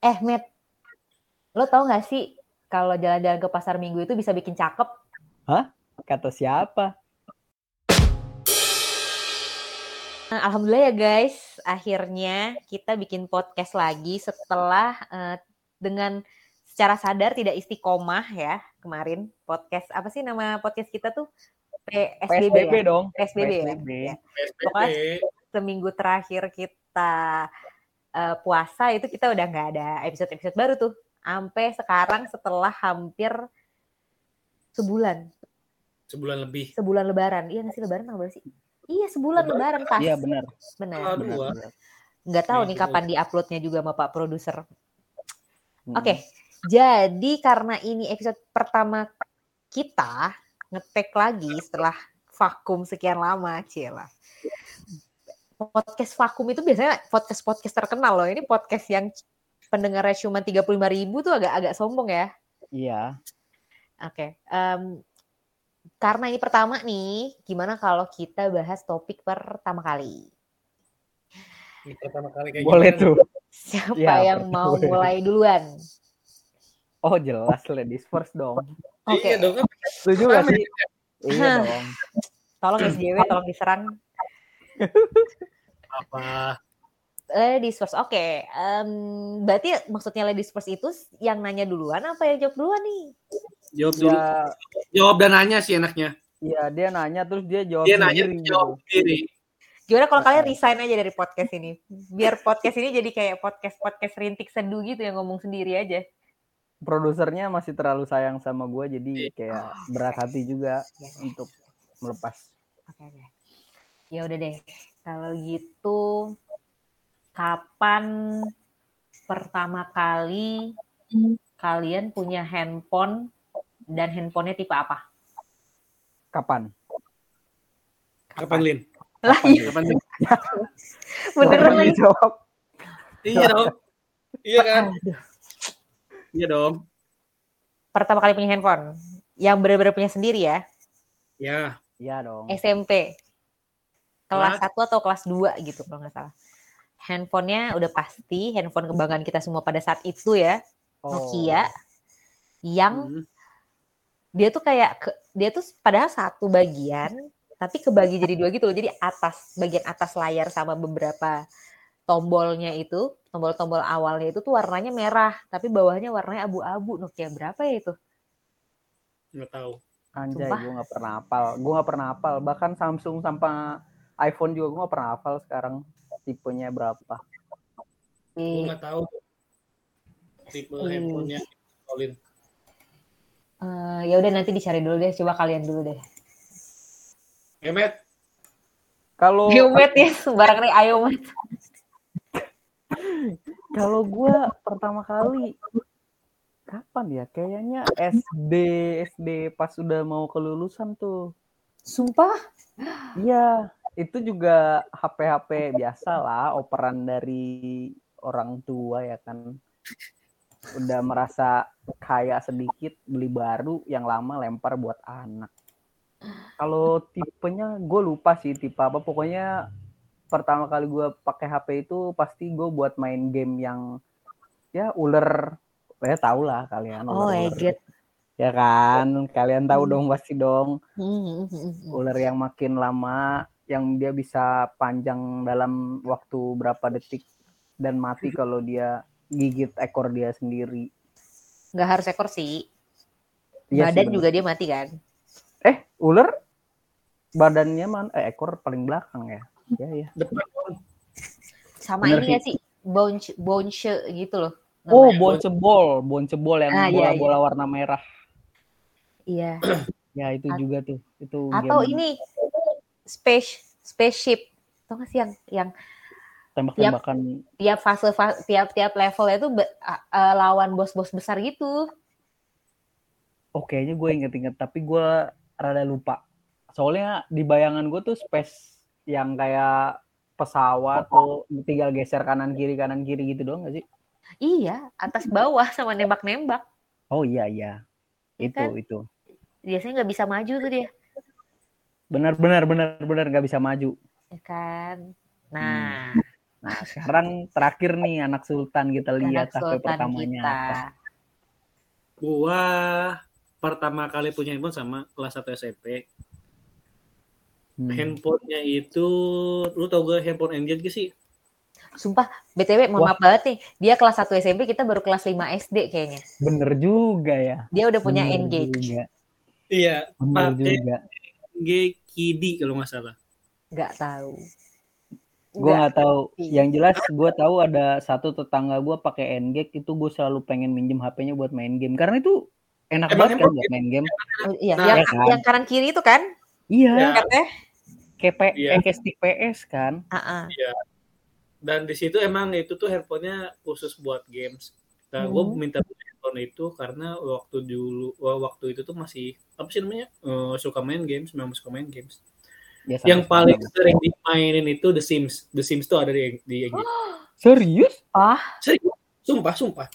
Eh, Matt, lo tau gak sih kalau jalan-jalan ke pasar minggu itu bisa bikin cakep? Kata siapa? Nah, Alhamdulillah ya guys, akhirnya kita bikin podcast lagi setelah eh, dengan secara sadar tidak istiqomah ya kemarin podcast apa sih nama podcast kita tuh PSBB, PSBB ya? dong. PSBB, ya? PSBB. Ya. Pokoknya seminggu terakhir kita eh, puasa itu kita udah nggak ada episode-episode baru tuh. Sampai sekarang setelah hampir sebulan, sebulan lebih. sebulan lebaran. Iya nggak sih lebaran tanggal berapa sih? Iya sebulan lebaran pas. Iya benar. Benar. Benar. Nggak tahu Iya, nih kapan diuploadnya juga sama Pak produser. Hmm. Oke, jadi karena ini episode pertama kita ngetek lagi setelah vakum sekian lama, Cila. Podcast vakum itu biasanya podcast-podcast terkenal loh. Ini podcast yang pendengarnya cuma 35 ribu tuh agak-agak sombong ya. Iya. Oke, em, karena ini pertama nih, gimana kalau kita bahas topik pertama kali? Ini pertama kali kayak Boleh gini. tuh. Siapa Iya, yang mau boleh. mulai duluan? Oh jelas ladies first dong. Oke. Iya dong kan. Setuju gak sih? Iya dong. Tolong SJW, tolong diserang. Apa? Ladies first, oke. Em, berarti maksudnya ladies first itu yang nanya duluan apa yang jawab duluan nih? Jawab dulu. Ya, Jawab dan nanya sih enaknya. ya dia nanya terus dia jawab Dia nanya sendiri gitu. jawab sendiri. Gimana kalau kalian Oke. resign aja dari podcast ini? Biar podcast ini jadi kayak podcast-podcast rintik seduh gitu yang ngomong sendiri aja. Produsernya masih terlalu sayang sama gue jadi kayak berat hati juga Ya, untuk melepas. Oke, oke. Ya udah deh. Kalau gitu kapan pertama kali kalian punya handphone dan handphonenya tipe apa? Kapan? Kapan Lin? Lah, iya, Kapan Lin? beneran Kapan lagi. dijawab? Iya dong. Iya kan? Aduh. Iya dong. Pertama kali punya handphone yang benar-benar punya sendiri ya, Ya. Iya dong. SMP. Kelas? 1 atau kelas 2 gitu kalau nggak salah. Handphonenya udah pasti handphone kebanggaan kita semua pada saat itu ya, Oh. Nokia. Yang Hmm. dia tuh kayak ke- dia tuh padahal satu bagian tapi kebagi jadi dua gitu loh. Jadi atas bagian atas layar sama beberapa tombolnya itu tombol-tombol awalnya itu tuh warnanya merah tapi bawahnya warnanya abu-abu Nokia berapa ya itu Nggak tahu. Anjay, gue gak pernah hafal. Gue gak pernah hafal. Bahkan Samsung sama iPhone juga gue gak pernah hafal sekarang tipenya berapa. Gue Di- nggak tahu tipe Hmm. handphonenya Colin. eh, ya udah nanti dicari dulu deh coba kalian dulu deh Emet, Kalau Geomet ya sembarang nih ayo Met. kalau gue pertama kali kapan ya? Kayaknya SD SD pas udah mau kelulusan tuh. sumpah Iya, itu juga HP-HP biasa lah, operan dari orang tua ya kan. Udah merasa kaya sedikit, beli baru, yang lama lempar buat anak. Kalau tipenya gue lupa sih tipe apa. Pokoknya pertama kali gue pakai HP itu pasti gue buat main game yang ya ular. Ya tau lah kalian. oh my ular-ular. god Ya kan, kalian tahu Hmm. dong pasti dong hmm, hmm, hmm. ular yang makin lama yang dia bisa panjang dalam waktu berapa detik dan mati kalau dia gigit ekor dia sendiri. nggak harus ekor sih Iya sih, badan bener. juga dia mati kan Eh, ular badannya man eh ekor paling belakang ya. Ya ya. sama Bener ini ya sih bounce bounce gitu loh Oh, namanya. boncebol, boncebol yang Ah, iya, bola-bola warna merah. iya Ya itu juga tuh. Itu atau game ini space spaceship tau gak sih yang yang tembak-tembakan. tiap fase fa- tiap tiap levelnya itu be- a- lawan bos-bos besar gitu Oh, kayaknya gue inget-inget tapi gue rada lupa. Soalnya di bayangan gue tuh space yang kayak pesawat tuh tinggal geser kanan kiri kanan kiri gitu doang gak sih? iya atas bawah sama nembak-nembak Oh iya iya. Iya Itu kan? itu. biasanya nggak bisa maju tuh dia Benar benar benar benar nggak bisa maju. ya kan nah Nah, sekarang terakhir nih anak sultan kita lihat Anak sultan pertamanya kita. apa. Gua pertama kali punya handphone sama kelas 1 SMP. Hmm. Handphonenya itu, lu tau gak handphone Engage gak sih? Sumpah, BTW mohon maaf banget nih. Dia kelas 1 SMP, kita baru kelas 5 SD kayaknya. Bener juga ya. Dia udah punya Bener Engage. juga. Iya, Bener pakai juga. Engage Kidi kalau nggak salah. Nggak tahu. Gue nggak tahu. Iya. Yang jelas gue tahu ada satu tetangga gue pakai Engage itu gue selalu pengen minjem HP-nya buat main game karena itu enak Emang banget kan buat main game. Oh, iya, Nah, yang, ya kan? yang kanan kiri itu kan? Iya, Ya. Katanya. kayak P- Iya. kayak stick PS kan. Ah, ah. Dan di situ emang itu tuh handphonenya khusus buat games. Nah, gue Hmm. minta handphone itu karena waktu dulu wah, waktu itu tuh masih apa sih namanya Eh, suka main games, memang suka main games. Ya, Yang paling sering dimainin itu The Sims. The Sims tuh ada di, di Engage. serius? Serius? Sumpah, sumpah.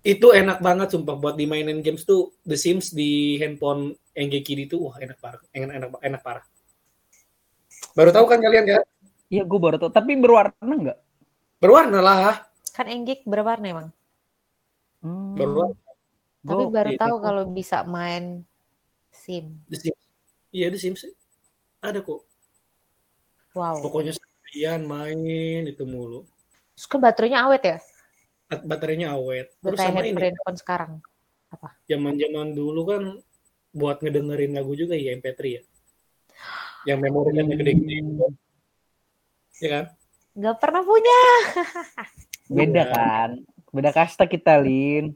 Itu enak banget sumpah buat dimainin games tuh The Sims di handphone Engage Kidi tuh wah enak parah, enak enak enak parah. Baru tahu kan kalian kan? Iya, gue baru tahu. Tapi berwarna nggak? Berwarna lah, Kan Engage berapa warna emang? Hmm, berwarna Tapi gua- baru iya, tahu itu. kalau bisa main SIM. Iya The Sims ada kok. Wow. Pokoknya sekalian main itu mulu. Terus kan baterainya awet ya? Bat- Baterainya awet. Terus Baterai sama ini, handphone sekarang. zaman-zaman dulu kan buat ngedengerin lagu juga ya MP3 ya. Yang memorinya gede-gede. Ya kan? Nggak pernah punya. Beda Iya. kan? Beda kasta kita, Lin.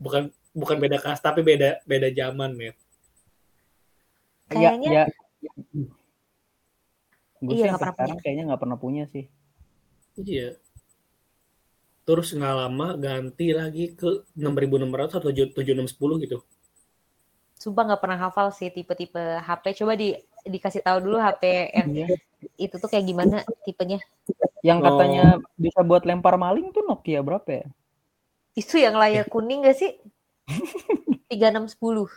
Bukan bukan beda kas tapi beda beda zaman, Met. Kayaknya ya, ya. Gue Iya, sih sampai pernah sekarang kayaknya nggak pernah punya sih. Iya. Terus nggak lama ganti lagi ke 6600 atau 7610 gitu. sumpah nggak pernah hafal sih tipe-tipe HP. Coba di dikasih tahu dulu HP yang Iya. itu tuh kayak gimana tipenya. Yang Oh. katanya bisa buat lempar maling tuh Nokia berapa ya? Itu yang layar kuning gak sih? 3610.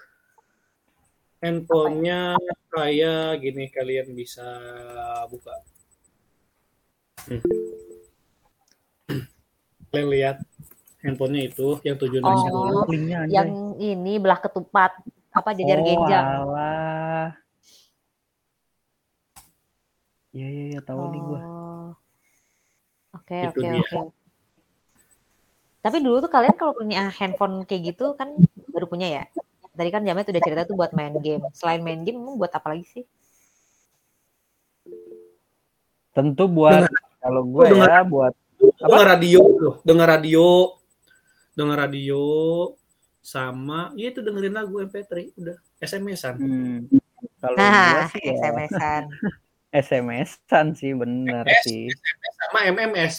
Handphonenya kayak gini kalian bisa buka. Hmm. Kalian lihat handphonenya itu yang 7610. Oh. Yang ini belah ketupat apa jajar oh, genjang. alah. Iya, iya, iya, tahu nih gua. Oh. Oke, Itu oke, dia. oke. Tapi dulu tuh kalian kalau punya handphone kayak gitu kan baru punya ya? Tadi kan Jamet udah cerita tuh buat main game. Selain main game, emang buat apa lagi sih? Tentu buat kalau gua dengar- ya buat dengar radio tuh, dengar radio, dengar radio sama ya itu dengerin lagu MP3 udah SMS-an. hmm, kalau gua Nah, sih ya SMS-an. SMS-an sih bener SMS. sih. Sama MMS.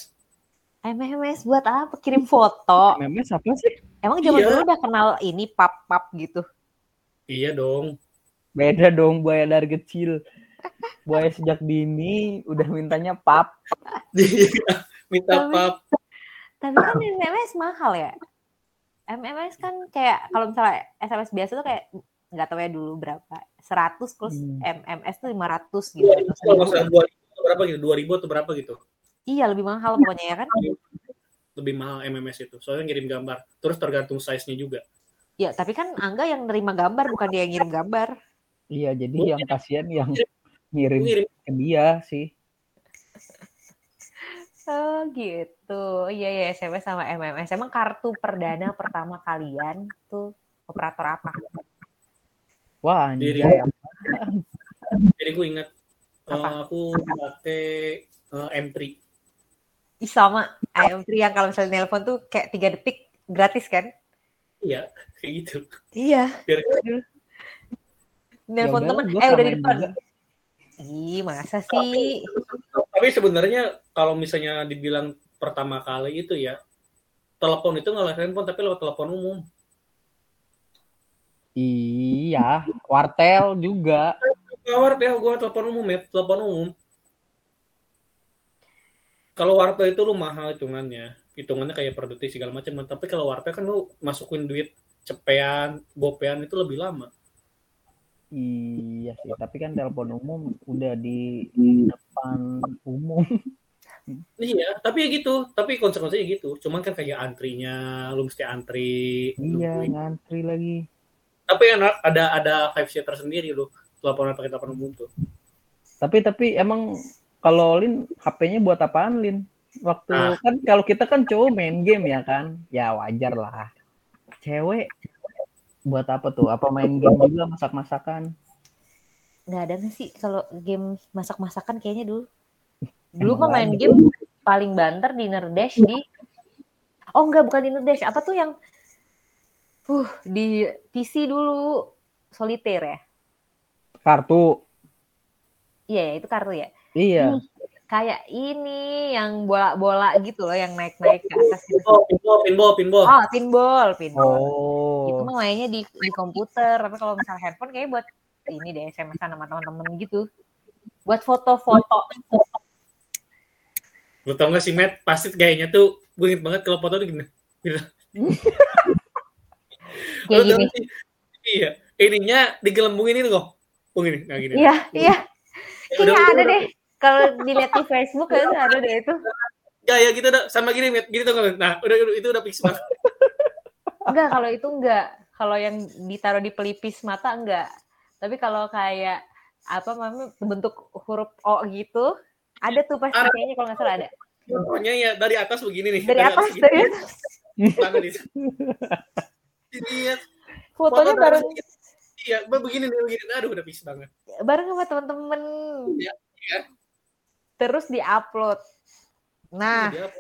MMS buat apa? Kirim foto. MMS apa sih? Emang zaman Iya. dulu udah kenal ini pap-pap gitu. Iya dong. Beda dong buaya dari kecil. Buaya sejak dini udah mintanya pap. Minta Tapi- pap. Tapi kan MMS mahal ya. MMS kan kayak kalau misalnya SMS biasa tuh kayak nggak tahu ya dulu berapa. 100 plus Hmm. MMS tuh 500 gitu. 2000 kalau 2000 atau berapa gitu? 2000 atau berapa gitu? Iya, lebih mahal pokoknya ya kan. Lebih mahal MMS itu. Soalnya ngirim gambar. Terus tergantung size-nya juga. Ya, tapi kan Angga yang nerima gambar bukan dia yang ngirim gambar. Iya, jadi yang kasihan yang ngirim Ngirim ke dia sih. Oh gitu. Iya ya SMS sama MMS. Emang kartu perdana pertama kalian tuh operator apa? Wah, Diri. anjay. Jadi gue ingat Apa? aku pakai eh, M3. Ih, sama IM3 yang kalau misalnya nelpon tuh kayak tiga detik gratis kan? Iya, kayak gitu. Iya. Biar Nelpon Ya gua eh udah di depan. juga. Ih, masa sih? tapi sebenarnya kalau misalnya dibilang pertama kali itu ya telepon itu nggak lewat handphone tapi lewat telepon umum. Iya, wartel juga. Kawar deh gue telepon umum ya, telepon umum. Kalau wartel itu lu mahal hitungannya, hitungannya kayak per detik segala macam. Tapi kalau wartel kan lu masukin duit cepean, gopean itu lebih lama. Iya sih, tapi kan telepon umum udah di depan umum. Iya, tapi ya gitu. Tapi konsekuensinya gitu. Cuman kan kayak antrinya, lu mesti antri. Iya, ngantri lagi. Tapi enak, ada ada vibe tersendiri lu. Telepon pakai telepon umum tuh. Tapi tapi emang kalau Lin HP-nya buat apaan Lin? Waktu Ah. kan kalau kita kan cowok main game ya kan, ya wajar lah. Cewek buat apa tuh? Apa main game juga masak-masakan? nggak ada nggak sih kalau game masak-masakan kayaknya dulu dulu mah main game paling banter di Nerdash di oh enggak bukan di Nerdash apa tuh yang uh di PC dulu solitaire ya Kartu. iya ya, itu kartu ya Iya. kayak ini yang bola-bola gitu loh yang naik-naik ke atas gitu. Oh, pinball, pinball, pinball. Oh, pinball, pinball. Itu Oh. mah mainnya di di komputer, tapi kalau misalnya handphone kayaknya buat ini deh SMS sama teman-teman gitu. Buat foto-foto. Lu tau gak sih, Matt? Pasti gayanya tuh, gue inget banget kalau foto tuh gini. Gini. Kayak Lu tau gini. gak sih? Iya. Ininya digelembungin ini kok. Oh gini, nah gini. Iya, iya. Ya, Kayaknya ada deh. Kalau dilihat di Facebook kayaknya ada deh itu. Gaya gitu udah sama gini. Gini tuh Nah, udah, udah itu udah fix banget. Enggak, kalau itu enggak. Kalau yang ditaruh di pelipis mata enggak. Tapi kalau kayak apa namanya bentuk huruf O gitu, ada tuh pasti kayaknya kalau nggak salah ada. Pokoknya ya dari atas begini nih. Dari atas, begini. dari atas. Di Ini ya, Fotonya foto bareng dari- Iya, begini nih, begini. Aduh, udah fix banget. bareng sama temen-temen. Iya, iya. Terus diupload. Nah, Dia-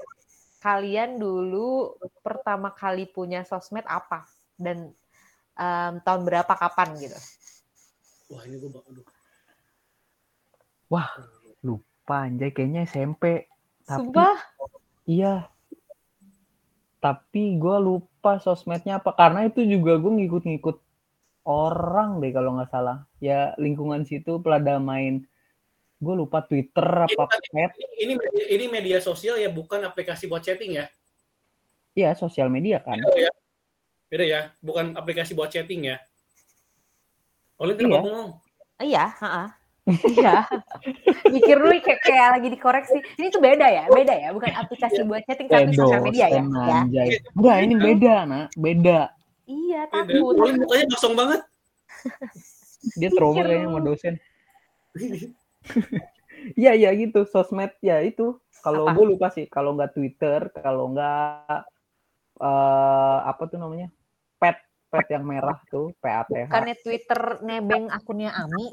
kalian dulu pertama kali punya sosmed apa? Dan em, tahun berapa kapan gitu? Wah, ini gue bak- aduh. Wah. Panjai kayaknya SMP. Tapi Sumpah? iya. Tapi gue lupa sosmednya apa karena itu juga gue ngikut-ngikut orang deh kalau nggak salah. Ya lingkungan situ pelada main. Gue lupa Twitter apa. Ini media, ini media sosial ya, bukan aplikasi buat chatting ya. Iya sosial media kan. Beda ya. Beda ya, bukan aplikasi buat chatting ya. Oleh kenapa Iya. ngomong? Iya, heeh. Iya. Mikir dulu kayak, kayak lagi dikoreksi. Ini tuh beda ya, beda ya, bukan aplikasi buat chatting tapi sosial media ya. Ya. anjay. Enggak, ini beda, nak. Beda. Iya, takut. Oleh mukanya kosong banget. Dia trauma kayaknya sama dosen. Iya, iya gitu. Sosmed ya itu. Kalau gue lupa sih. Kalau nggak Twitter, kalau nggak eh apa tuh namanya? Pet, pet yang merah tuh, PATH. Bukannya Twitter nebeng akunnya Ami.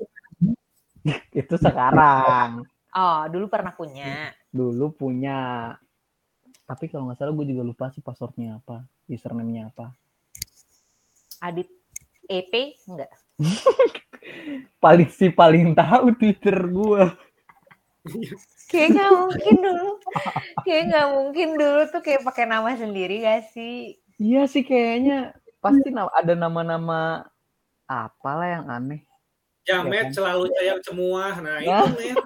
Itu sekarang. Oh, dulu pernah punya. Dulu punya. Tapi kalau nggak salah gue juga lupa sih passwordnya apa, username-nya apa. Adit EP enggak? Paling sih paling tahu Twitter gue. Kayak nggak mungkin dulu. Kayak nggak mungkin dulu tuh kayak pakai nama sendiri gak sih? Iya sih kayaknya pasti ada nama-nama apalah yang aneh. Jamet Iya kan? selalu sayang cemuah. Nah, itu Nah. Met.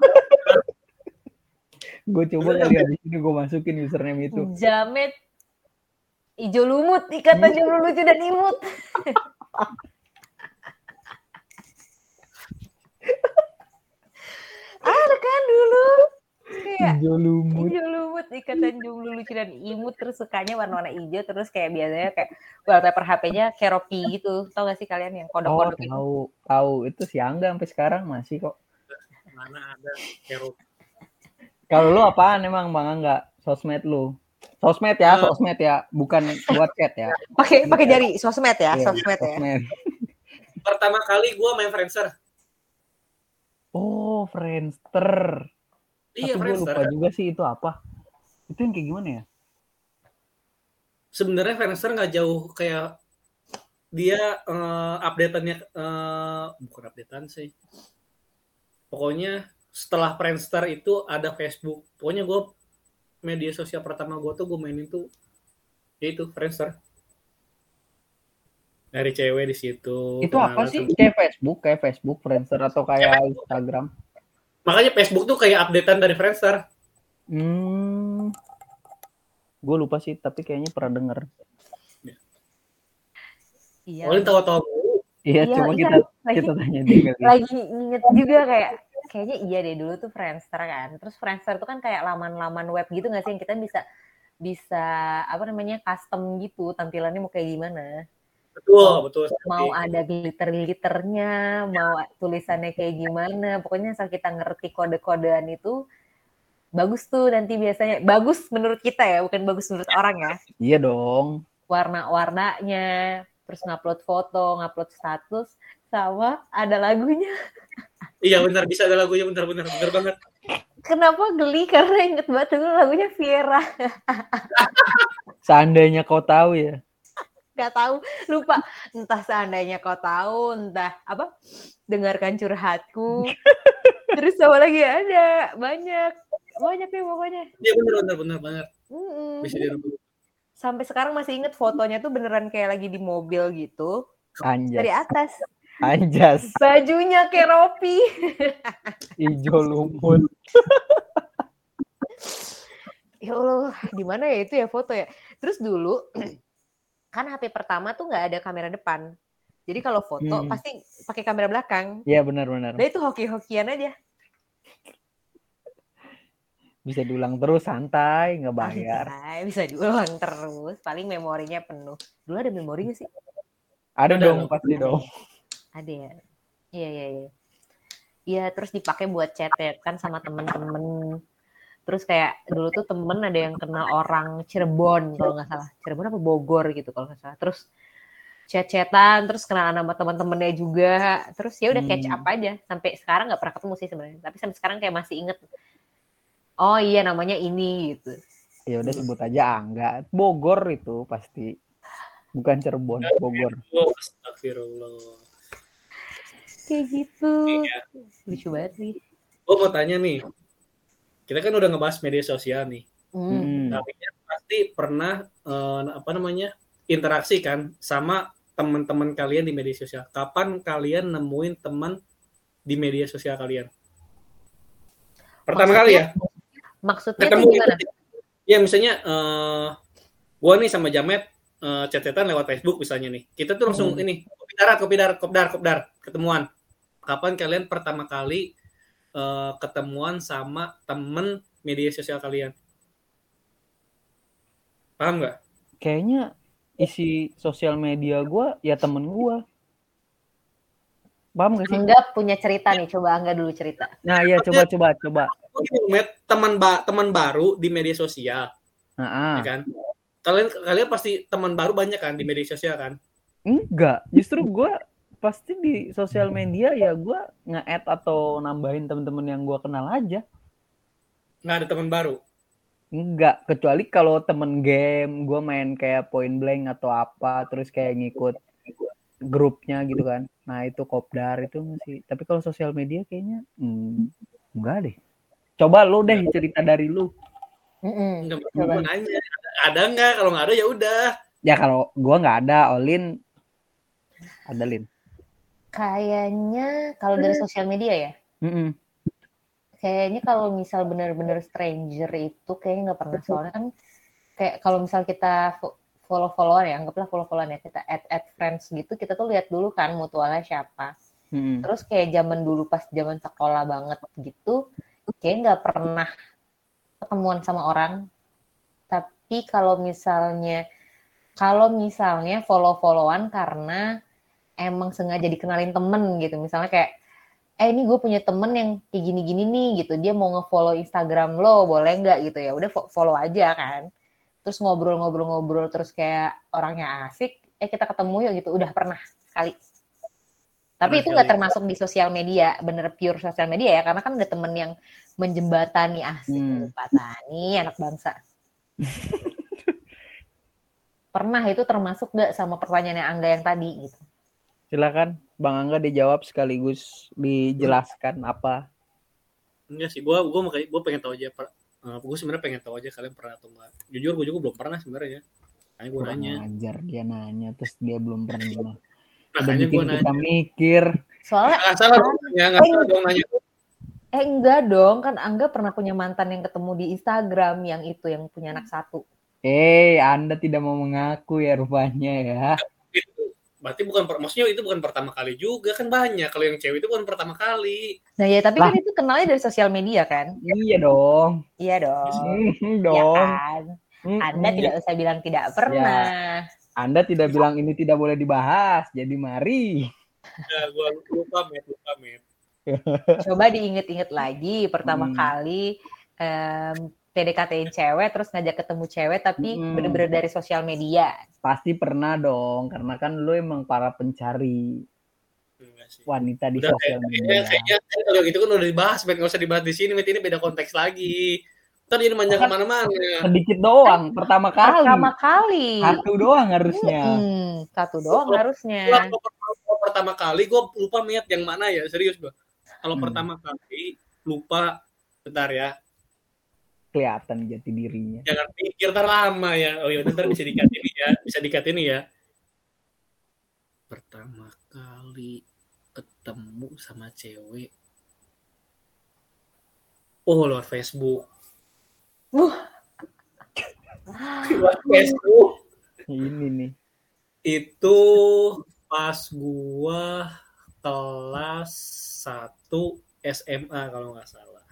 Gue coba kali habis ini gue masukin username itu. Jamet ijo lumut, ikatan jomblo lucu dan imut. ada kan dulu kayak Hijau lumut. Hijau lumut ikatan jomblo lucu dan imut terus sukanya warna-warna hijau terus kayak biasanya kayak wallpaper HP-nya Keropi gitu. Tahu gak sih kalian yang Oh kodok-kodok itu? tahu tahu itu si Angga sampai sekarang masih kok. Mana ada hero. Kalau lu apaan emang Bang Angga? Sosmed lu? Sosmed ya, Eh. sosmed ya, bukan buat chat ya. Pakai pakai jari sosmed ya, Iya, sosmed ya. sosmed. Pertama kali gue main Friendster. Oh, Friendster. Iya, Tapi gue lupa juga sih itu apa. Itu yang kayak gimana ya? Sebenarnya Friendster nggak jauh kayak dia eh, updateannya eh, bukan updatean sih. Pokoknya setelah Friendster itu ada Facebook. Pokoknya gue media sosial pertama gue tuh gue mainin tuh yaitu Friendster. Dari cewek di situ. Itu apa sih? Kayak Facebook, kayak Facebook, Friendster atau kayak Instagram? Makanya Facebook tuh kayak updatean dari Friendster. Hmm. Gue lupa sih, tapi kayaknya pernah denger. Iya. Olin tahu-tahu Iya, Iya, coba iya. kita Lagi, kita tanya dia lagi inget juga kayak kayaknya iya deh dulu tuh Friendster kan. Terus Friendster tuh kan kayak laman-laman web gitu nggak sih yang kita bisa bisa apa namanya custom gitu tampilannya mau kayak gimana. Betul, betul. Mau ada glitter-glitternya, mau tulisannya kayak gimana. Pokoknya asal kita ngerti kode-kodean itu bagus tuh nanti biasanya. Bagus menurut kita ya, bukan bagus menurut orang ya. Iya dong. Warna-warnanya, terus ngupload foto, ngupload status, sama ada lagunya. Iya benar, bisa ada lagunya benar-benar benar banget. Kenapa geli? Karena inget banget dulu lagunya Viera. Seandainya kau tahu ya. Gak tahu, lupa. Entah seandainya kau tahu, entah apa? Dengarkan curhatku. Terus sama lagi ada banyak, banyak nih pokoknya. Iya benar benar benar. Bisa dirubah. Sampai sekarang masih inget fotonya tuh beneran kayak lagi di mobil gitu. Dari Anjas. atas. Anjas. Bajunya kayak Ropi. Ijo lumut. ya Allah, di mana ya itu ya foto ya. Terus dulu kan HP pertama tuh nggak ada kamera depan. Jadi kalau foto Hmm. pasti pakai kamera belakang. Iya benar-benar. Nah itu hoki-hokian aja. Bisa diulang terus santai, nggak bayar. Santai, bisa diulang terus. Paling memorinya penuh. Dulu ada memorinya sih. Ada Ada dong pasti dong. Ada ya. Iya iya iya. Iya terus dipakai buat chat ya kan sama temen-temen. Terus kayak dulu tuh temen ada yang kenal orang Cirebon kalau nggak salah. Cirebon apa Bogor gitu kalau nggak salah. Terus chat-chatan, terus kenalan sama teman-temannya juga. Terus ya udah catch Hmm. up aja. Sampai sekarang nggak pernah ketemu sih sebenarnya. Tapi sampai sekarang kayak masih inget. Oh iya namanya ini gitu. Ya udah sebut aja Angga. Bogor itu pasti. Bukan Cirebon, Bogor. Oh, astagfirullah. Kayak gitu. Iya. Lucu banget sih. Gue mau tanya nih. Kita kan udah ngebahas media sosial nih. Hmm. Hmm. Kalian pasti pernah eh, apa namanya interaksi kan sama teman-teman kalian di media sosial. Kapan kalian nemuin teman di media sosial kalian? Pertama Maksudnya? kali ya? Maksudnya Ketemu tuh gimana? gitu. Ya misalnya eh gua nih sama Jamet eh chat-chatan lewat Facebook misalnya nih. Kita tuh langsung Hmm. ini kopi darat, kopi darat, kopdar, kopdar, ketemuan. Kapan kalian pertama kali eh, ketemuan sama temen media sosial kalian? Paham nggak? Kayaknya isi sosial media gua ya temen gua. Paham gak sih? Angga punya cerita nih, coba Angga dulu cerita. Nah iya coba coba coba. Teman ba teman baru di media sosial, Nah, ah. ya kan? Kalian kalian pasti teman baru banyak kan di media sosial kan? enggak. Justru gua pasti di sosial media ya gua nge-add atau nambahin temen-temen yang gua kenal aja. Nggak ada teman baru. Enggak, kecuali kalau temen game, gue main kayak point blank atau apa, terus kayak ngikut grupnya gitu kan. Nah itu kopdar itu masih. Tapi kalau sosial media kayaknya hmm, enggak deh. Coba lu deh cerita dari lu. Coba. mau nanya. Ada nggak? Kalau nggak ada ya udah. Ya kalau gua nggak ada, Olin ada Lin. Kayaknya kalau dari sosial media ya, Mm-mm. kayaknya kalau misal bener-bener stranger itu kayaknya nggak pernah. Soalnya kan kayak kalau misal kita fo- follow-followan ya, anggaplah follow-followan ya, kita add-add friends gitu, kita tuh lihat dulu kan mutualnya siapa. Mm-mm. Terus kayak zaman dulu pas zaman sekolah banget gitu, kayak nggak pernah ketemuan sama orang. Tapi kalau misalnya kalau misalnya follow-followan karena emang sengaja dikenalin temen gitu, misalnya kayak eh ini gue punya temen yang kayak gini-gini nih gitu, dia mau nge-follow Instagram lo, boleh nggak gitu ya? Udah fo- follow aja kan. Terus ngobrol-ngobrol-ngobrol terus kayak orangnya asik, eh kita ketemu yuk gitu, udah pernah sekali. Tapi Pernah itu nggak kali. termasuk di sosial media, bener pure sosial media ya, karena kan ada temen yang menjembatani asik, Hmm. menjembatani anak bangsa. Pernah itu termasuk nggak sama pertanyaannya Angga yang tadi gitu? Silakan Bang Angga dijawab sekaligus dijelaskan apa. Enggak sih, gua gua makanya gua pengen tahu aja per, eh, gua sebenarnya pengen tahu aja kalian pernah atau enggak. Jujur gua juga belum pernah sebenarnya. Makanya gua Kurang nanya. ajar dia nanya terus dia belum pernah. Makanya gua nanya. kita mikir. Soalnya Nggak salah dong nanya, nggak salah dong nanya. eh enggak dong, kan Angga pernah punya mantan yang ketemu di Instagram yang itu yang punya anak satu. Eh, Anda tidak mau mengaku ya rupanya ya. Berarti bukan maksudnya itu bukan pertama kali juga kan banyak kalau yang cewek itu bukan pertama kali Nah ya tapi Lah. kan itu kenalnya dari sosial media kan? Iya dong. Iya dong. Hmm, Iya dong. kan? Hmm, Anda tidak usah bilang tidak pernah. Anda tidak bilang ini tidak boleh dibahas. Jadi mari. ya gue lupa met lupa met Coba diinget-inget lagi pertama Hmm. kali em, PDKT-in cewek terus ngajak ketemu cewek tapi Hmm. bener-bener dari sosial media. Pasti pernah dong, karena kan lu emang para pencari Enggak sih. wanita di Udah sosial kayaknya, media. kayaknya kan kalau itu kan udah dibahas, Bet. Nggak usah dibahas di sini, Bet. Ini beda konteks lagi. Ntar jadi manja Kan- ke mana-mana. Sedikit doang, pertama kali. Pertama kali. Satu doang harusnya. Hmm, satu doang Gua- harusnya. Kalau pertama, kali, gue lupa Met yang mana ya. Serius, Bang. Kalau Hmm. pertama kali, lupa. Bentar ya. Kelihatan jati dirinya. Jangan pikir ntar lama ya. Oh iya, ntar bisa dikat ini ya. Bisa dikat ini ya. Pertama kali ketemu sama cewek. Oh, lewat Facebook. Lewat Facebook. Ini nih. itu pas gua kelas 1 SMA kalau nggak salah.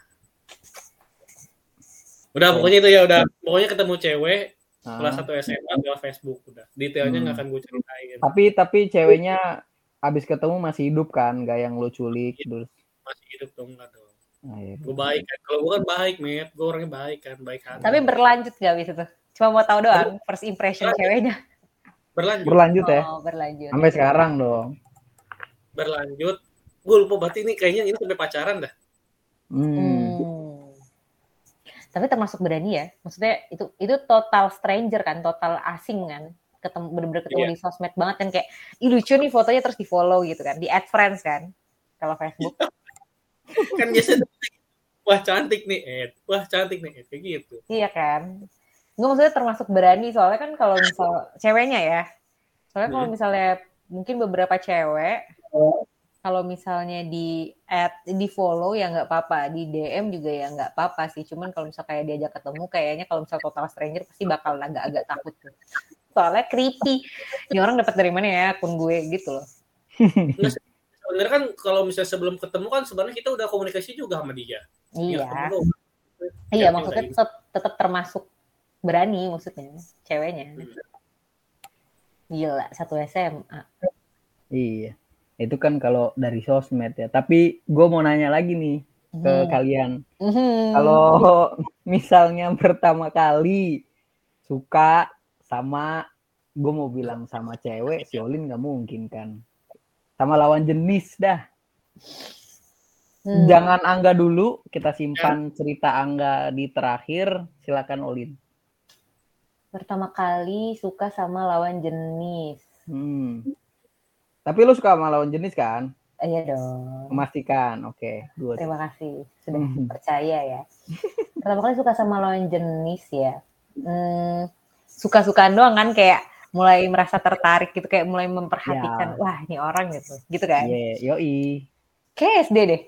Udah pokoknya itu ya udah pokoknya ketemu cewek Nah, kelas 1 SMA lewat Facebook udah. Detailnya nggak Hmm. akan gue ceritain. Tapi tapi ceweknya abis ketemu masih hidup kan, gak yang lu culik terus. Masih hidup dong enggak dong. Nah, ya. Gue baik kan. Kalau gue kan baik, Met. Gue orangnya baik kan, baik hati. Tapi berlanjut gak abis itu? Cuma mau tahu doang first impression Berlanjut. ceweknya. berlanjut, Berlanjut ya, Oh, berlanjut. sampai sekarang dong. berlanjut. Gue lupa berarti ini kayaknya ini sampai pacaran dah. Hmm. Hmm. Tapi termasuk berani ya. Maksudnya itu itu total stranger kan, total asing kan. Ketemu bener-bener ketemu Iya. di sosmed banget kan kayak ih lucu nih fotonya terus di follow gitu kan. Di add friends kan. Kalau Facebook. kan biasanya wah cantik nih Ed. Wah cantik nih Ed. Kayak gitu. iya kan. Gue maksudnya termasuk berani soalnya kan kalau misal ceweknya ya. Soalnya kalau Hmm. misalnya mungkin beberapa cewek kalau misalnya di add di follow ya nggak apa-apa di DM juga ya nggak apa-apa sih. Cuman kalau misal kayak diajak ketemu kayaknya kalau misal total stranger pasti bakal agak-agak takut tuh. Soalnya creepy. Ini orang dapat dari mana ya akun gue? Gitu loh. Sebenarnya kan kalau misalnya sebelum ketemu kan sebenarnya kita udah komunikasi juga sama dia. iya. ketemu, iya Ya, maksudnya tetap tetap termasuk berani maksudnya ceweknya. Hmm. gila satu SMA Iya. Itu kan kalau dari sosmed ya. Tapi gue mau nanya lagi nih ke Hmm. kalian. Mhm. Kalau misalnya pertama kali suka sama gue mau bilang sama cewek, si Olin nggak mungkin kan. Sama lawan jenis dah. Hmm. Jangan Angga dulu, kita simpan cerita Angga di terakhir. Silakan Olin. pertama kali suka sama lawan jenis Hmm. Tapi lu suka sama lawan jenis kan? iya dong Memastikan. Oke, good. Terima kasih sudah Hmm. percaya ya. Pertama kali suka sama lawan jenis ya. Hmm, suka-sukaan doang kan kayak mulai merasa tertarik gitu kayak mulai memperhatikan Ya. wah ini orang gitu. Gitu kan. Iya, yoi. Kayak SD deh.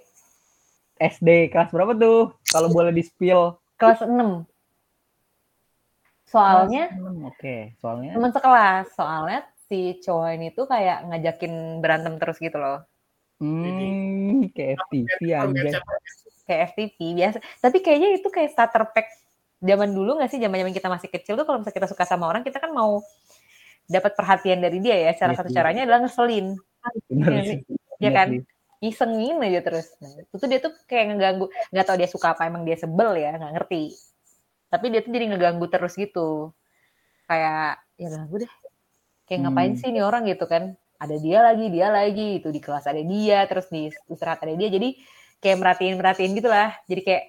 SD kelas berapa tuh? Kalau boleh di-spill. Kelas 6. Soalnya Oke, soalnya teman sekelas. Soalnya si cowok ini tuh kayak ngajakin berantem terus gitu loh. hmm, kayak FTV anjay. Kayak FTP biasa. Tapi kayaknya itu kayak starter pack zaman dulu nggak sih zaman-zaman kita masih kecil tuh kalau misalnya kita suka sama orang kita kan mau dapat perhatian dari dia ya. Salah Iya satu caranya adalah ngeselin. Iya sih. ya Bener kan? sih. Isengin aja terus. Nah, itu tuh dia tuh kayak ngeganggu. Nggak tahu dia suka apa emang dia sebel ya, nggak ngerti. Tapi dia tuh jadi ngeganggu terus gitu. Kayak ya ganggu deh. Kayak ngapain Hmm. sih nih orang gitu kan? Ada dia lagi, dia lagi itu di kelas ada dia, terus di istirahat ada dia. Jadi kayak merhatiin merhatiin gitu lah. Jadi kayak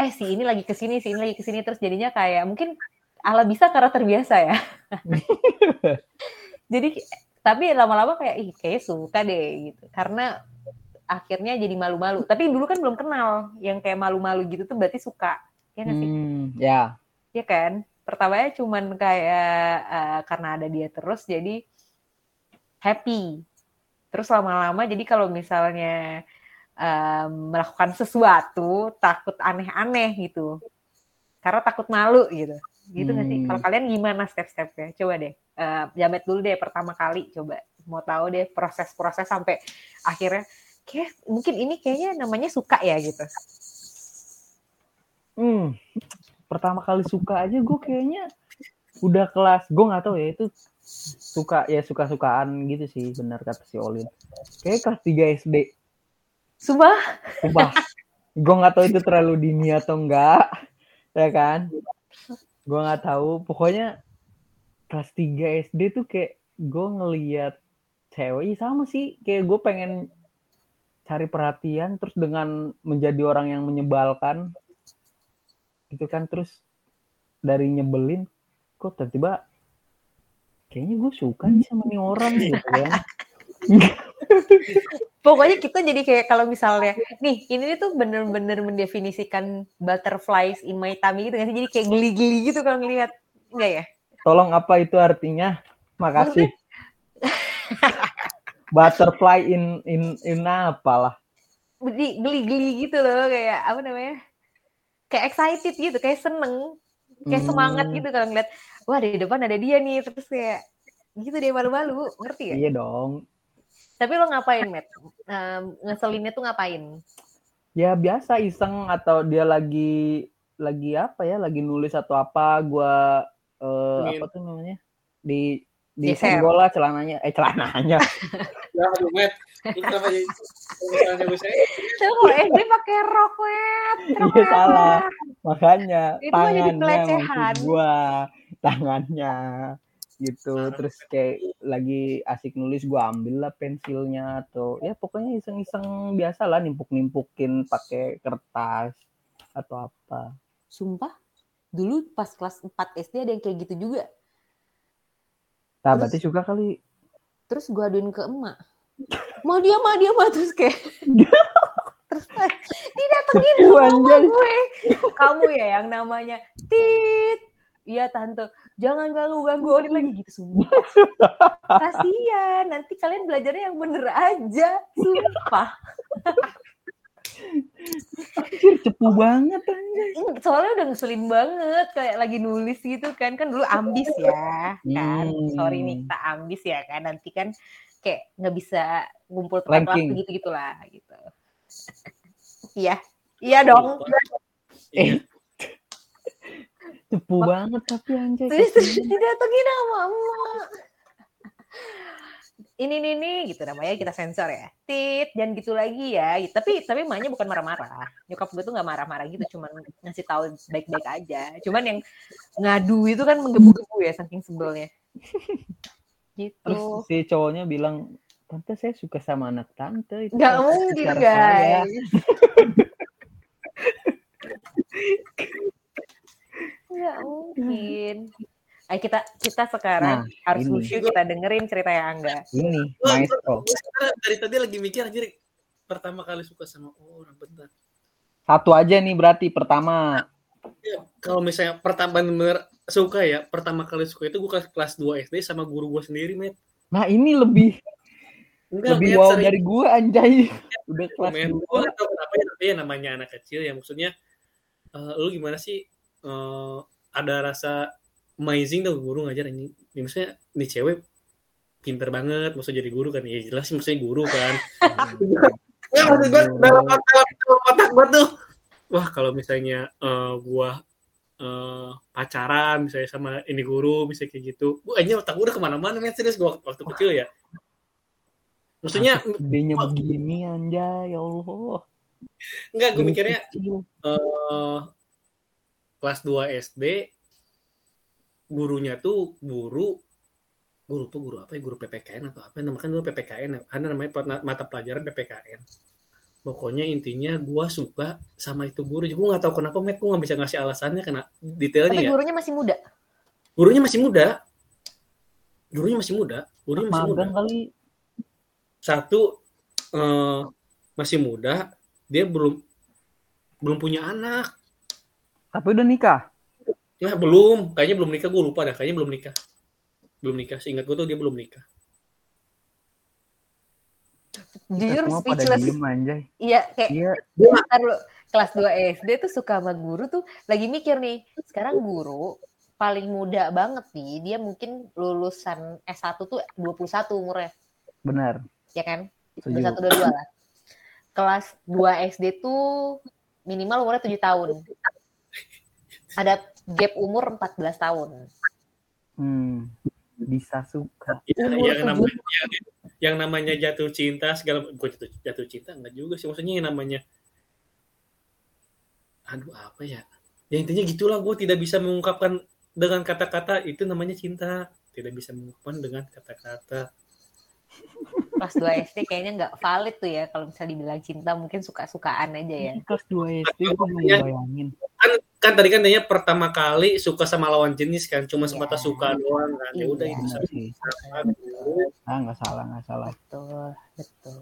eh si ini lagi ke sini, si ini lagi ke sini terus jadinya kayak mungkin ala bisa karena terbiasa ya. jadi tapi lama-lama kayak ih kayaknya suka deh gitu karena akhirnya jadi malu-malu tapi dulu kan belum kenal yang kayak malu-malu gitu tuh berarti suka ya nggak sih Hmm, ya. ya kan pertamanya cuman kayak eh, karena ada dia terus jadi happy terus lama-lama jadi kalau misalnya eh, melakukan sesuatu takut aneh-aneh gitu karena takut malu gitu Gitu nggak sih? Hmm. Kalau kalian gimana step-stepnya? Coba deh. Eh, Jamet dulu deh pertama kali coba. Mau tahu deh proses-proses sampai akhirnya kayak mungkin ini kayaknya namanya suka ya gitu. Hmm, pertama kali suka aja gue kayaknya udah kelas gue nggak tahu ya itu suka ya suka-sukaan gitu sih benar kata si Olin. Kayak kelas 3 SD Sumpah? sumpah. Gue nggak tahu itu terlalu dini atau enggak ya kan? Gue nggak tahu. Pokoknya kelas 3 SD tuh kayak gue ngeliat cewek Ih, sama sih. Kayak gue pengen cari perhatian terus dengan menjadi orang yang menyebalkan gitu kan terus dari nyebelin kok tiba-tiba kayaknya gue suka nih sama nih orang gitu kan Pokoknya kita jadi kayak kalau misalnya, nih ini tuh bener-bener mendefinisikan butterflies in my tummy gitu sih? Jadi kayak geli-geli gitu kalau ngelihat. Enggak ya? tolong apa itu artinya makasih butterfly in in in apalah Jadi geli-geli gitu loh kayak apa namanya? Kayak excited gitu, kayak seneng, kayak semangat Hmm. gitu kalau ngeliat, wah di depan ada dia nih, terus kayak gitu deh malu-malu, ngerti ya? iya dong Tapi lo ngapain, Matt? Em, ngeselinnya tuh ngapain? ya biasa iseng atau dia lagi lagi apa ya lagi nulis atau apa gua eh, Ingin. apa tuh namanya di di senggol lah celananya eh celananya Ya, aduh. Lu kenapa jadi kalau Tapi SD pakai rok. Rok Iya, salah. makanya Itu tangannya pelecehan. maksud gua tangannya gitu terus kayak lagi asik nulis gua ambil lah pensilnya atau ya pokoknya iseng-iseng biasa lah nimpuk-nimpukin pakai kertas atau apa Sumpah, dulu pas kelas 4 SD ada yang kayak gitu juga. Nah Terus- berarti suka kali Terus gue aduin ke emak. Ma dia, ma dia, ma. Terus kayak... Terus didatengin Cepu, sama anjay. gue. Kamu ya yang namanya Tit. Iya tante, jangan ganggu-ganggu Odin lagi gitu sumpah. Kasian, nanti kalian belajarnya yang bener aja. Sumpah. Anjir, cepu banget anjir. Ih, Soalnya udah ngeselin banget kayak lagi nulis gitu kan. Kan dulu ambis ya kan. Hmm. Sorry nih kita ambis ya kan. Nanti kan kayak nggak bisa ngumpul tepat Ranking. waktu gitu-gitulah gitu. Iya. Iya dong. Iya. Cepu banget tapi. Terus terus kasihan. didatengin sama emak. Ini nih nih gitu namanya kita sensor ya. Tit, jangan gitu lagi ya. Tapi tapi emaknya bukan marah-marah. Nyokap gue tuh nggak marah-marah gitu, cuman ngasih tahu baik-baik aja. Cuman yang ngadu itu kan menggebu-gebu ya saking sebelnya. Gitu. Terus si cowoknya bilang, tante saya suka sama anak tante. Itu Nggak mungkin pacar saya." guys. Nggak mungkin. Ayo kita kita sekarang Nah, harus ini. kita dengerin cerita yang Angga. Ini maestro. gue dari tadi lagi mikir anjir pertama kali suka sama orang bentar. Satu aja nih berarti pertama. Ya, kalau misalnya pertama bener suka ya, pertama kali suka itu gue kelas, kelas 2 SD sama guru gue sendiri, Met. Nah ini lebih Enggak, lebih wow dari gua anjay. Udah kelas Men, dua. gue gak tau kenapa ya, tapi ya namanya anak kecil ya maksudnya eh, lu gimana sih eh, ada rasa amazing tuh guru ngajar ini. Ya, maksudnya nih cewek pinter banget maksudnya jadi guru kan. Ya jelas sih maksudnya guru kan. Ya maksud gue dalam dalam dalam otak gue tuh. Wah kalau misalnya eh, gua eh, pacaran misalnya sama ini guru misalnya kayak gitu. Gue aja otak gue udah ke mana-mana men. Serius gue waktu kecil ya. Maksudnya Gedenya begini anjay ya Allah. enggak gue mikirnya eh kelas 2 SD gurunya tuh guru guru tuh guru apa ya? Guru PPKN atau apa? Namanya kan dulu PPKN ya. Karena namanya plat- mata pelajaran PPKN pokoknya intinya gua suka sama itu guru. Gue nggak tahu kenapa met gue nggak bisa ngasih alasannya karena detailnya Tapi ya. gurunya masih muda. gurunya masih muda. Gurunya masih muda. Gurunya masih muda. Magang kali. satu eh, masih muda. Dia belum belum punya anak. Tapi udah nikah. Nah, belum. Kayaknya belum nikah. Gue lupa dah. Kayaknya belum nikah. Belum nikah. Seingat gue tuh dia belum nikah. Jujur speechless. Iya, kayak Iya. bentar lu kelas 2 SD tuh suka sama guru tuh lagi mikir nih. Sekarang guru paling muda banget nih, dia mungkin lulusan S1 tuh 21 umurnya, Benar. ya kan? Setuju. 21 22 lah. Kelas 2 SD tuh minimal umurnya 7 tahun. Ada gap umur 14 tahun. Hmm. Bisa suka. Ya, Umur yang namanya yang, yang namanya jatuh cinta segala gue jatuh, jatuh cinta enggak juga sih maksudnya yang namanya aduh apa ya ya intinya gitulah gue tidak bisa mengungkapkan dengan kata-kata itu namanya cinta tidak bisa mengungkapkan dengan kata-kata Kelas 2 SD kayaknya nggak valid tuh ya kalau misalnya dibilang cinta mungkin suka-sukaan aja ya. Kelas 2 SD gue Ya. bayangin. kan tadi kan tanya pertama kali suka sama lawan jenis kan cuma Ya. sebatas suka doang kan ya udah Iya. itu sih. Ah, nggak salah, nggak salah. Betul, betul.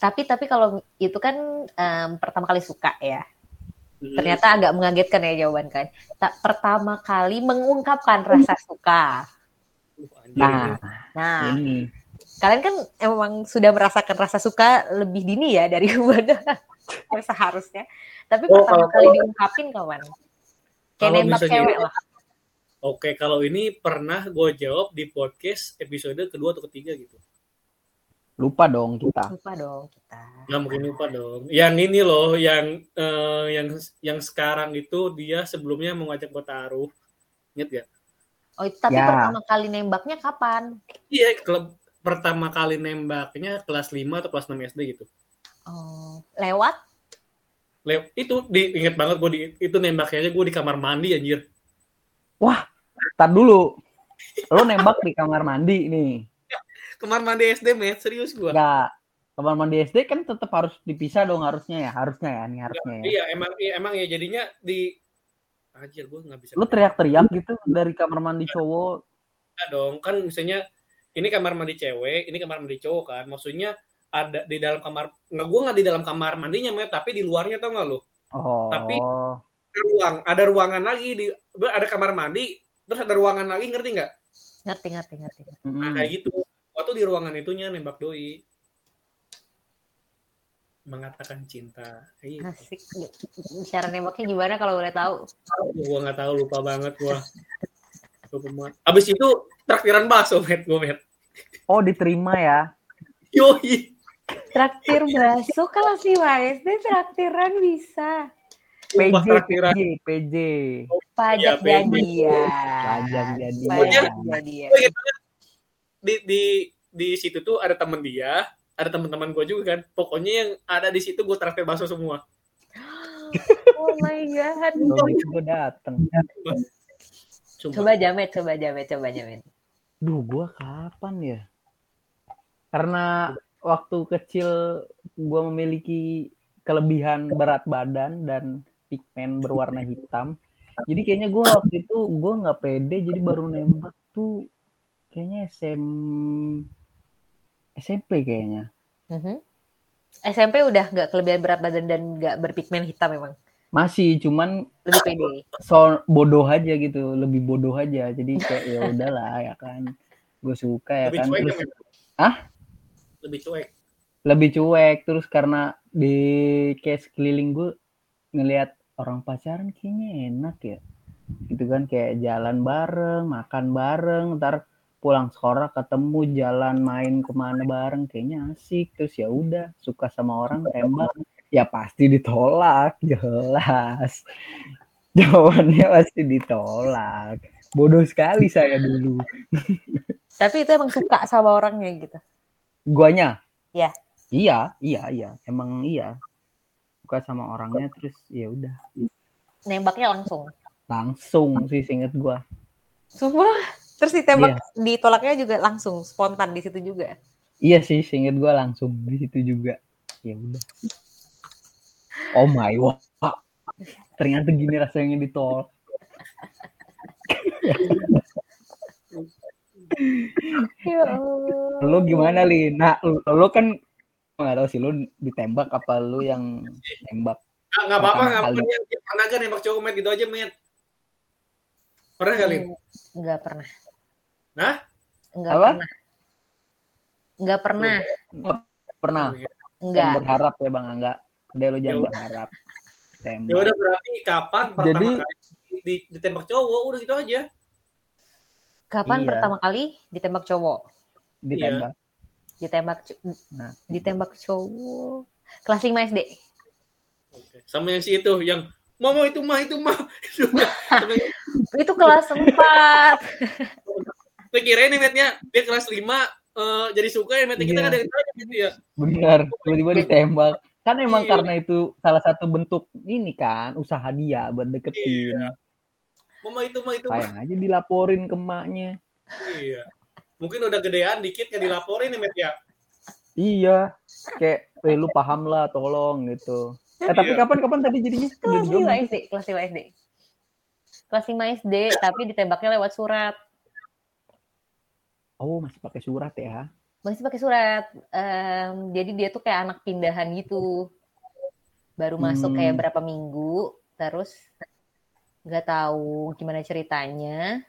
Tapi tapi kalau itu kan em, pertama kali suka ya. Hmm. Ternyata agak mengagetkan ya jawaban kan. Tak pertama kali mengungkapkan rasa suka. Nah, Nah, ini. kalian kan emang sudah merasakan rasa suka lebih dini ya dari yang seharusnya. Tapi Oh, pertama kalau- kali diungkapin kawan. Kayak Kalau nembak cewek lah. Oke, kalau ini pernah gue jawab di podcast episode kedua atau ketiga gitu. Lupa dong kita. Lupa dong kita. Nggak mungkin lupa dong. Yang ini loh, yang eh, yang yang sekarang itu dia sebelumnya mau ngajak gue taruh. Ingat gak? Oh, tapi Ya. pertama kali nembaknya kapan? Iya, klub pertama kali nembaknya kelas 5 atau kelas 6 SD gitu. Oh, lewat? Le itu di, inget banget gue di, itu nembaknya aja gue di kamar mandi anjir. Tar dulu. Lo nembak di kamar mandi nih. Kamar mandi SD, met. Serius gue. Enggak. Kamar mandi SD kan tetap harus dipisah dong harusnya ya. Harusnya ya, nih harusnya ya. Iya, emang iya, emang ya jadinya di Anjir, gue nggak bisa. Lo teriak-teriak gitu dari kamar mandi cowok. Nggak dong, kan misalnya ini kamar mandi cewek, ini kamar mandi cowok kan. Maksudnya ada di dalam kamar nggak gue nggak di dalam kamar mandinya met tapi di luarnya tau nggak lo Oh. Tapi- ada ruang ada ruangan lagi di ada kamar mandi terus ada ruangan lagi ngerti nggak Ngerti, ngerti, ngerti. Nah kayak gitu waktu di ruangan itunya nembak doi mengatakan cinta Iya. Asik. Cara nembaknya gimana kalau boleh tahu? gue nggak tahu lupa banget lupa banget abis itu traktiran bakso met gue met Oh, diterima ya. yoi Traktir bakso kelas 5 SD traktiran bisa. PJ, traktiran PJ, PJ. Pajak Iya, jadian. Pajak jadian. Pajak jadian. Gua inget banget, di di di situ tuh ada temen dia ada teman-teman gue juga kan pokoknya yang ada di situ gue traktir bakso semua Oh my god. Kalau gitu gue dateng. Sumpah. Coba jamet, coba jamet, coba jamet. Duh, gua kapan ya? Karena waktu kecil gua memiliki kelebihan berat badan dan pigmen berwarna hitam. Jadi kayaknya gua waktu itu gua nggak pede, jadi baru nembak tuh kayaknya SM SMP kayaknya. Mhm. SMP udah nggak kelebihan berat badan dan nggak berpigmen hitam memang. Masih cuman Lebih pede. so bodoh aja gitu, lebih bodoh aja. Jadi kayak ya udahlah ya kan. Gue suka ya lebih kan. Terus? Hah? Lebih cuek. Lebih cuek terus karena di kayak sekeliling gue ngelihat orang pacaran kayaknya enak ya. Gitu kan kayak jalan bareng makan bareng ntar pulang sekolah ketemu jalan main ke mana bareng kayaknya asik. Terus ya udah suka sama orang tembak. Ya pasti ditolak jelas. Jawabannya pasti ditolak. Bodoh sekali saya dulu. Tapi itu emang suka sama orangnya gitu. Guanya? Iya. iya iya iya. Emang iya. Suka sama orangnya terus ya udah. Nembaknya langsung. langsung sih seinget gua. Sumpah. Terus ditembak, ditolaknya juga langsung, spontan di situ juga. iya sih seinget gua langsung di situ juga. Ya udah. Oh my god ternyata gini rasanya ditolak Ya Allah. lu gimana li nah lu, lu kan nggak tahu sih lu ditembak apa lu yang nembak Ah, nggak apa-apa Pertama nggak apa-apa pernah gak nembak cowok met gitu aja met pernah kali Enggak pernah. Hah? Enggak Apa? pernah. Enggak pernah. pernah Enggak. Jangan berharap ya bang Angga udah lu jangan Ya berharap ya tembak udah berarti kapan pertama Jadi- kali di- ditembak cowok udah gitu aja Kapan Iya. pertama kali ditembak cowok? Ditembak. Ditembak co- Nah. ditembak cowok. Kelas 5 SD. Oke. Sama yang si itu yang Mama itu mah itu mah. Itu kelas 4. Gue kirain nih Metnya dia kelas 5 eh, jadi suka ya Metnya kita Iya. ada yang tanya gitu ya. Benar, tiba-tiba ditembak. Kan emang Iya. karena itu salah satu bentuk ini kan, usaha dia buat deketin. Mama itu mah itu mah. Sayang aja dilaporin ke emaknya. Iya. Mungkin udah gedean dikit kan dilaporin nih Met ya. Iya, kayak, eh lu paham lah, tolong gitu. Eh tapi Iya. kapan-kapan tadi jadinya? Kelas belum? 5 SD, kelas 5 SD. Kelas 5 SD, tapi ditembaknya lewat surat. Oh masih pakai surat ya? Masih pakai surat. Em, jadi dia tuh kayak anak pindahan gitu. Baru masuk Hmm. kayak berapa minggu, terus nggak tahu gimana ceritanya.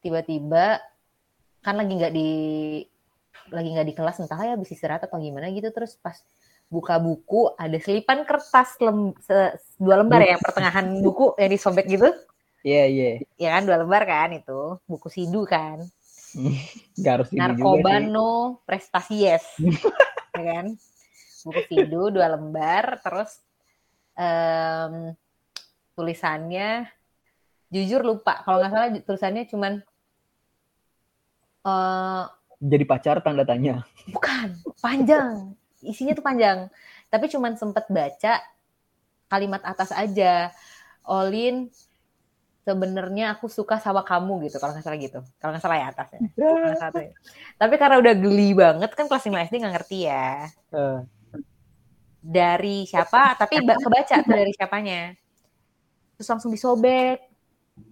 Tiba-tiba kan lagi nggak di lagi nggak di kelas entah ya habis istirahat atau gimana gitu terus pas buka buku ada selipan kertas lem, se- dua lembar ya yang pertengahan buku yang disobek gitu. Iya iya. ya kan dua lembar kan itu buku sidu kan. Gak harus narkoba no prestasi yes. Ya kan? Buku sidu dua lembar terus em, tulisannya. Jujur lupa kalau nggak salah tulisannya cuman eh Jadi pacar tanda tanya. bukan panjang. Isinya tuh panjang. Tapi cuman sempet baca kalimat atas aja. Olin sebenarnya aku suka sama kamu gitu kalau nggak salah gitu. Kalau nggak salah ya atasnya. Salah ya. tapi karena udah geli banget kan kelas 5 SD nggak ngerti ya. Eh, dari siapa? Tapi ba- kebaca tuh dari siapanya terus langsung disobek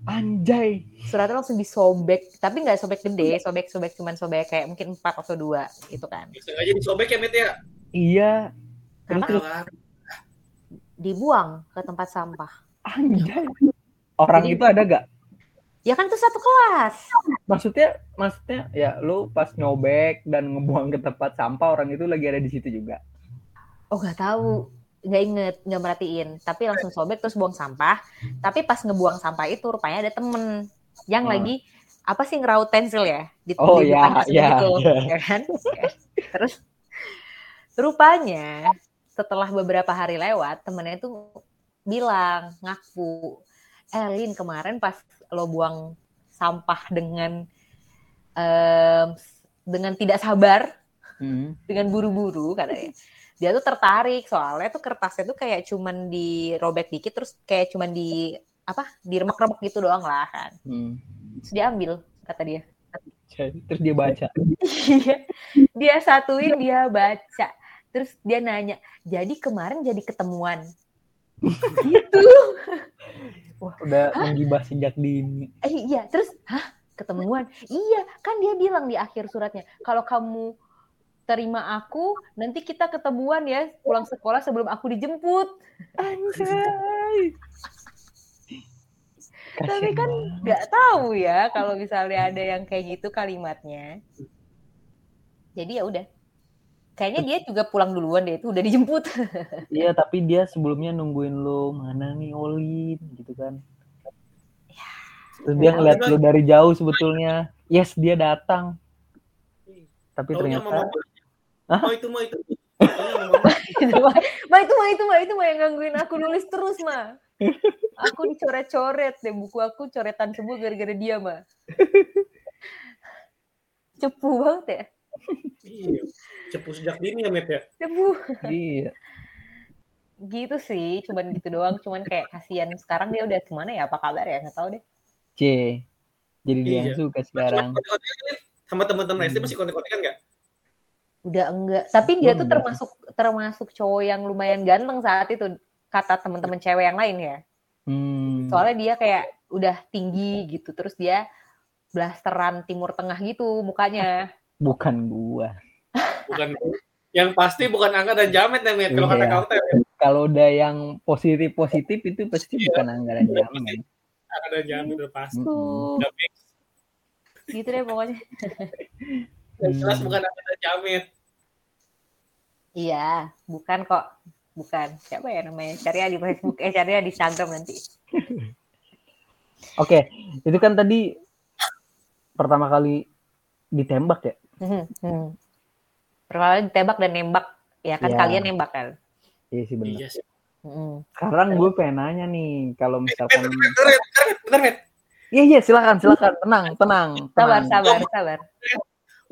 anjay. suratnya langsung disobek tapi nggak sobek gede sobek sobek cuman sobek kayak mungkin empat atau dua gitu kan Sengaja disobek ya Met ya. Iya. Terus Kenapa? terus dibuang ke tempat sampah anjay. Orang Jadi- itu ada gak? ya kan itu satu kelas Maksudnya, maksudnya ya lu pas nyobek dan ngebuang ke tempat sampah orang itu lagi ada di situ juga. oh nggak tahu nggak inget nggak merhatiin tapi langsung sobek terus buang sampah tapi pas ngebuang sampah itu rupanya ada temen yang Hmm. lagi apa sih ngeraut pensil ya di, Oh, di ya, depan ya, gitu, ya. ya kan terus rupanya setelah beberapa hari lewat temennya itu bilang ngaku Elin kemarin pas lo buang sampah dengan em, dengan tidak sabar Hmm. dengan buru-buru katanya. Dia tuh tertarik soalnya tuh kertasnya tuh kayak cuman dirobek dikit terus kayak cuman di apa diremek-remek gitu doang lah kan. Hmm. Terus dia ambil kata dia. Terus dia baca. Iya. dia satuin dia baca. Terus dia nanya, "Jadi kemarin jadi ketemuan?" gitu. Wah, udah menggibah sejak dini. Eh iya, terus hah ketemuan? Iya, kan dia bilang di akhir suratnya, kalau kamu terima aku, nanti kita ketemuan ya pulang sekolah sebelum aku dijemput. Anjay. Tapi kan banget. nggak tahu ya kalau misalnya ada yang kayak gitu kalimatnya. Jadi ya udah. Kayaknya dia juga pulang duluan deh itu udah dijemput. Iya, tapi dia sebelumnya nungguin lu mana nih Olin gitu kan. Terus dia Ya, ngeliat lu dari jauh sebetulnya. Yes, dia datang. Tapi taunya ternyata mama. Hah? Oh itu mah itu. Sama mama. Itu mah, mah itu mah itu mah mah yang gangguin aku nulis terus mah. Aku dicoret-coret deh buku aku coretan semua gara-gara dia mah. Cepu banget ya. Iya. Cepu sejak dini ya Met ya. Cepu. iya. Gitu sih, cuman gitu doang. Cuman kayak kasihan sekarang dia udah ke mana ya? Apa kabar ya? Nggak tahu deh. C. Jadi dia yang Iya. suka sekarang. Sama teman-teman SD masih kontek-kontekan nggak? Udah enggak. Tapi dia tuh termasuk termasuk cowok yang lumayan ganteng saat itu kata teman-teman cewek yang lain ya. Hmm. Soalnya dia kayak udah tinggi gitu, terus dia blasteran timur tengah gitu mukanya. Bukan gua. Bukan. Yang pasti bukan angka dan jamet ya Met. Kalau Iya. kata kau teh Kalau udah yang positif-positif itu pasti Iya. bukan anggaran jamin. angka dan jamet udah pasti. Udah fix. Gitu deh pokoknya. Yang jelas Hmm. bukan dan jamet. Iya, bukan kok. Bukan. Siapa ya namanya? Cari ya di Facebook, eh cari ya di Instagram nanti. Oke, itu kan tadi pertama kali ditembak ya? Hmm, hmm. Pertama kali ditembak dan nembak. Ya kan Iya. kalian nembak kan. Iya sih benar. Iya sih. Hmm. Sekarang gue pengen nanya nih, kalau misalkan Bentar, bentar, bentar, bentar, Met. Iya iya silakan silakan tenang tenang. Sabar, tenang. sabar, sabar.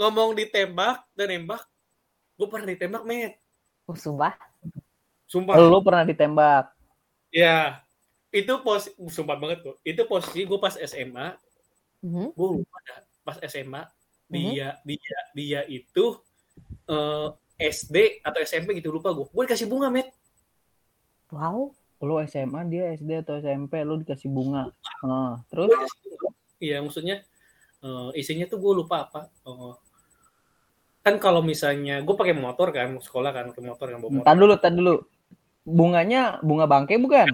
Ngomong ditembak dan nembak, gue pernah ditembak, Met. Oh, sumpah. Sumpah. Lu pernah ditembak? Ya, itu pos, sumpah banget kok. Itu posisi gue pas SMA, Mhm. gue lupa dah. Pas SMA, dia dia dia itu eh, SD atau SMP gitu lupa gue. Gue dikasih bunga, Met. Wow. Lu SMA dia SD atau SMP lu dikasih bunga. Nah, terus. Iya, maksudnya eh, isinya tuh gue lupa apa. Eh, kan kalau misalnya gue pakai motor kan, sekolah kan, pakai motor kan, bawa motor. Tar dulu, tar dulu. Bunganya bunga bangke bukan?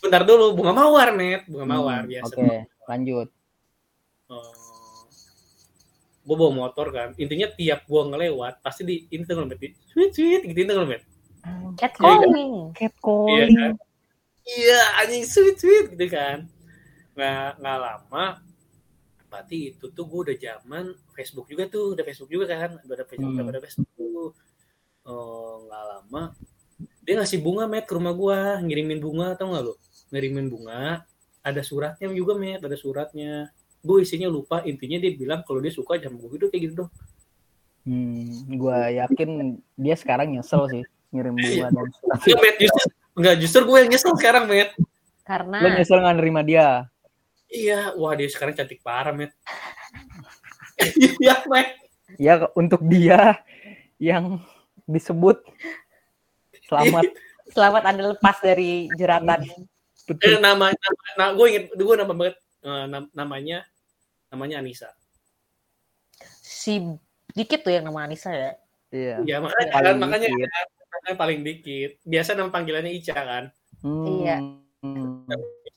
Bentar dulu, bunga mawar, Met. Bunga mawar Hmm, biasa. Oke, lanjut. gue bawa motor kan intinya tiap gue ngelewat pasti di ini tuh di sweet sweet gitu itu ngemet Catcalling. Catcalling. Iya kan? iya anjing sweet sweet gitu kan nggak nggak lama berarti itu tuh gue udah zaman Facebook juga tuh udah Facebook juga kan udah ada Facebook Hmm. udah ada Facebook tuh Oh, nggak lama dia ngasih bunga met ke rumah gue ngirimin bunga tau nggak lo ngirimin bunga ada suratnya juga met ada suratnya gue isinya lupa intinya dia bilang kalau dia suka jam gue gitu kayak gitu dong Hmm, gua yakin dia sekarang nyesel sih ngirim bunga dan surat. Enggak, met justru enggak justru gue yang nyesel sekarang met Karena Lu nyesel nggak nerima dia? Iya wah dia sekarang cantik parah met iya met Ya untuk dia yang disebut selamat selamat Anda lepas dari jeratan. Eh, betul. nama nama nah, gue inget gue nama banget eh, nam- namanya namanya Anissa Si dikit tuh yang nama Anissa ya. Iya. ya makanya Paling kan, makanya dikit. makanya paling dikit biasa nama panggilannya Ica kan Hmm. Iya.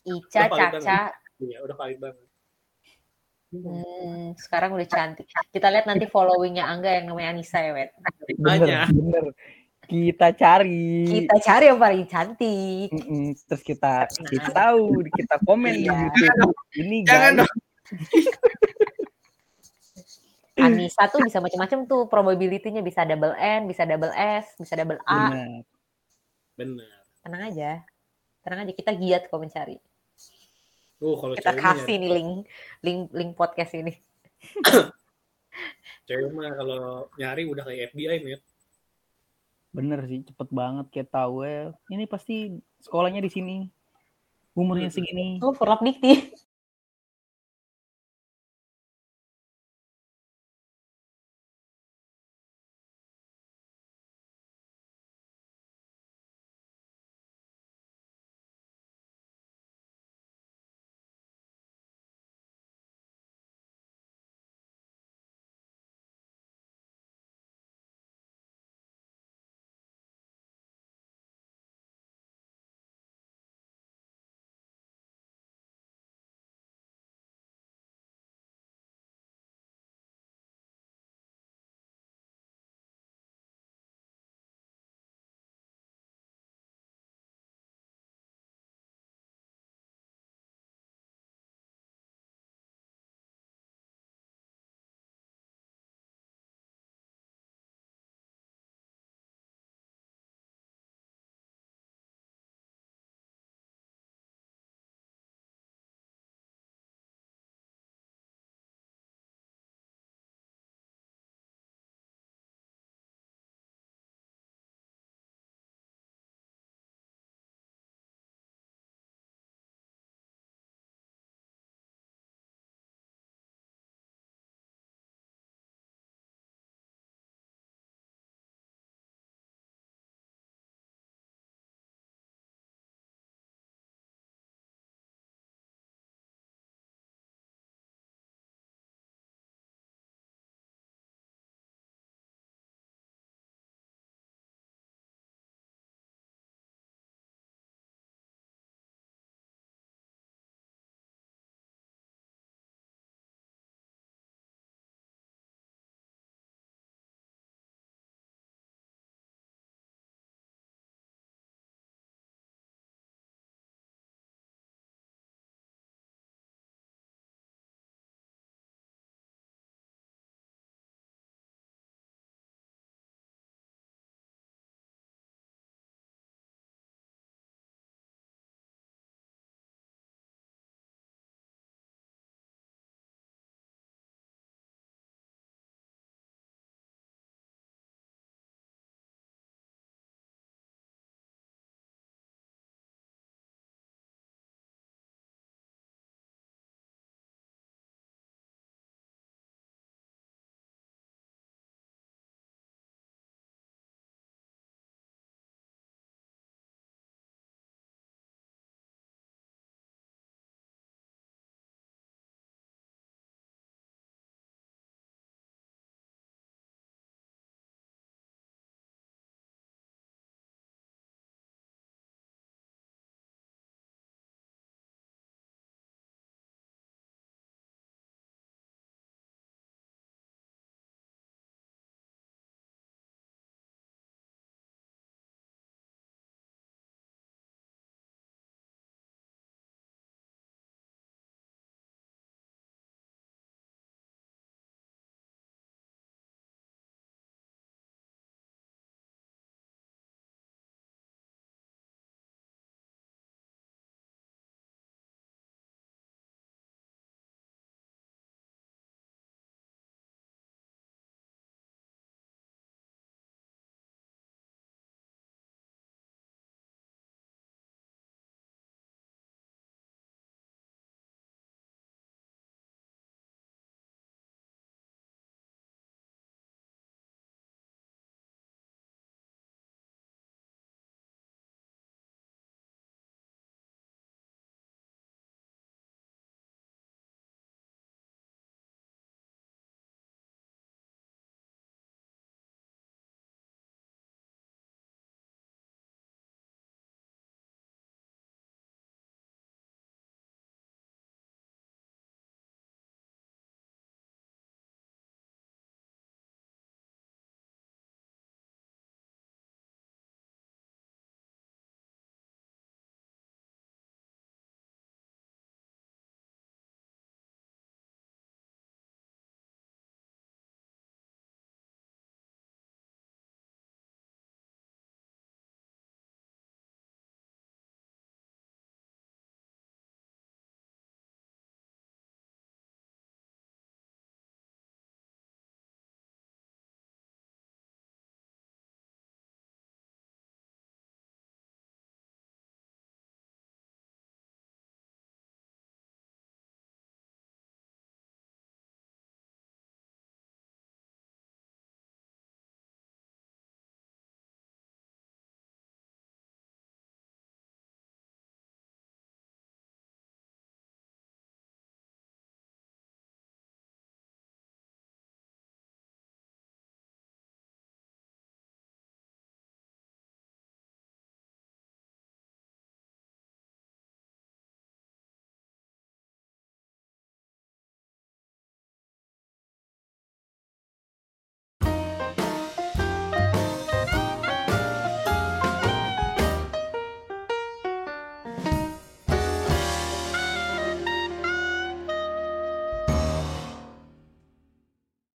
Ica, Caca. Iya udah valid banget Hmm, sekarang udah cantik. Kita lihat nanti followingnya Angga yang namanya Anissa ya, Wet. Bener, Banyak. bener. Kita cari. Kita cari yang paling cantik. Mm-mm. Terus kita kita tahu, kita komen di Iya. YouTube. Ini Jangan guys. dong. Anissa tuh bisa macam-macam tuh probability-nya bisa double N, bisa double S, bisa double A. Bener. bener Tenang aja. Tenang aja kita giat kok mencari. Oh kalau Kita cewek kasih mah, nih link link link podcast ini. cewek mah kalau nyari udah kayak FBI met Bener sih, cepet banget kayak tahu ya. Ini pasti sekolahnya di sini. Umurnya segini. Oh, Purap Dikti.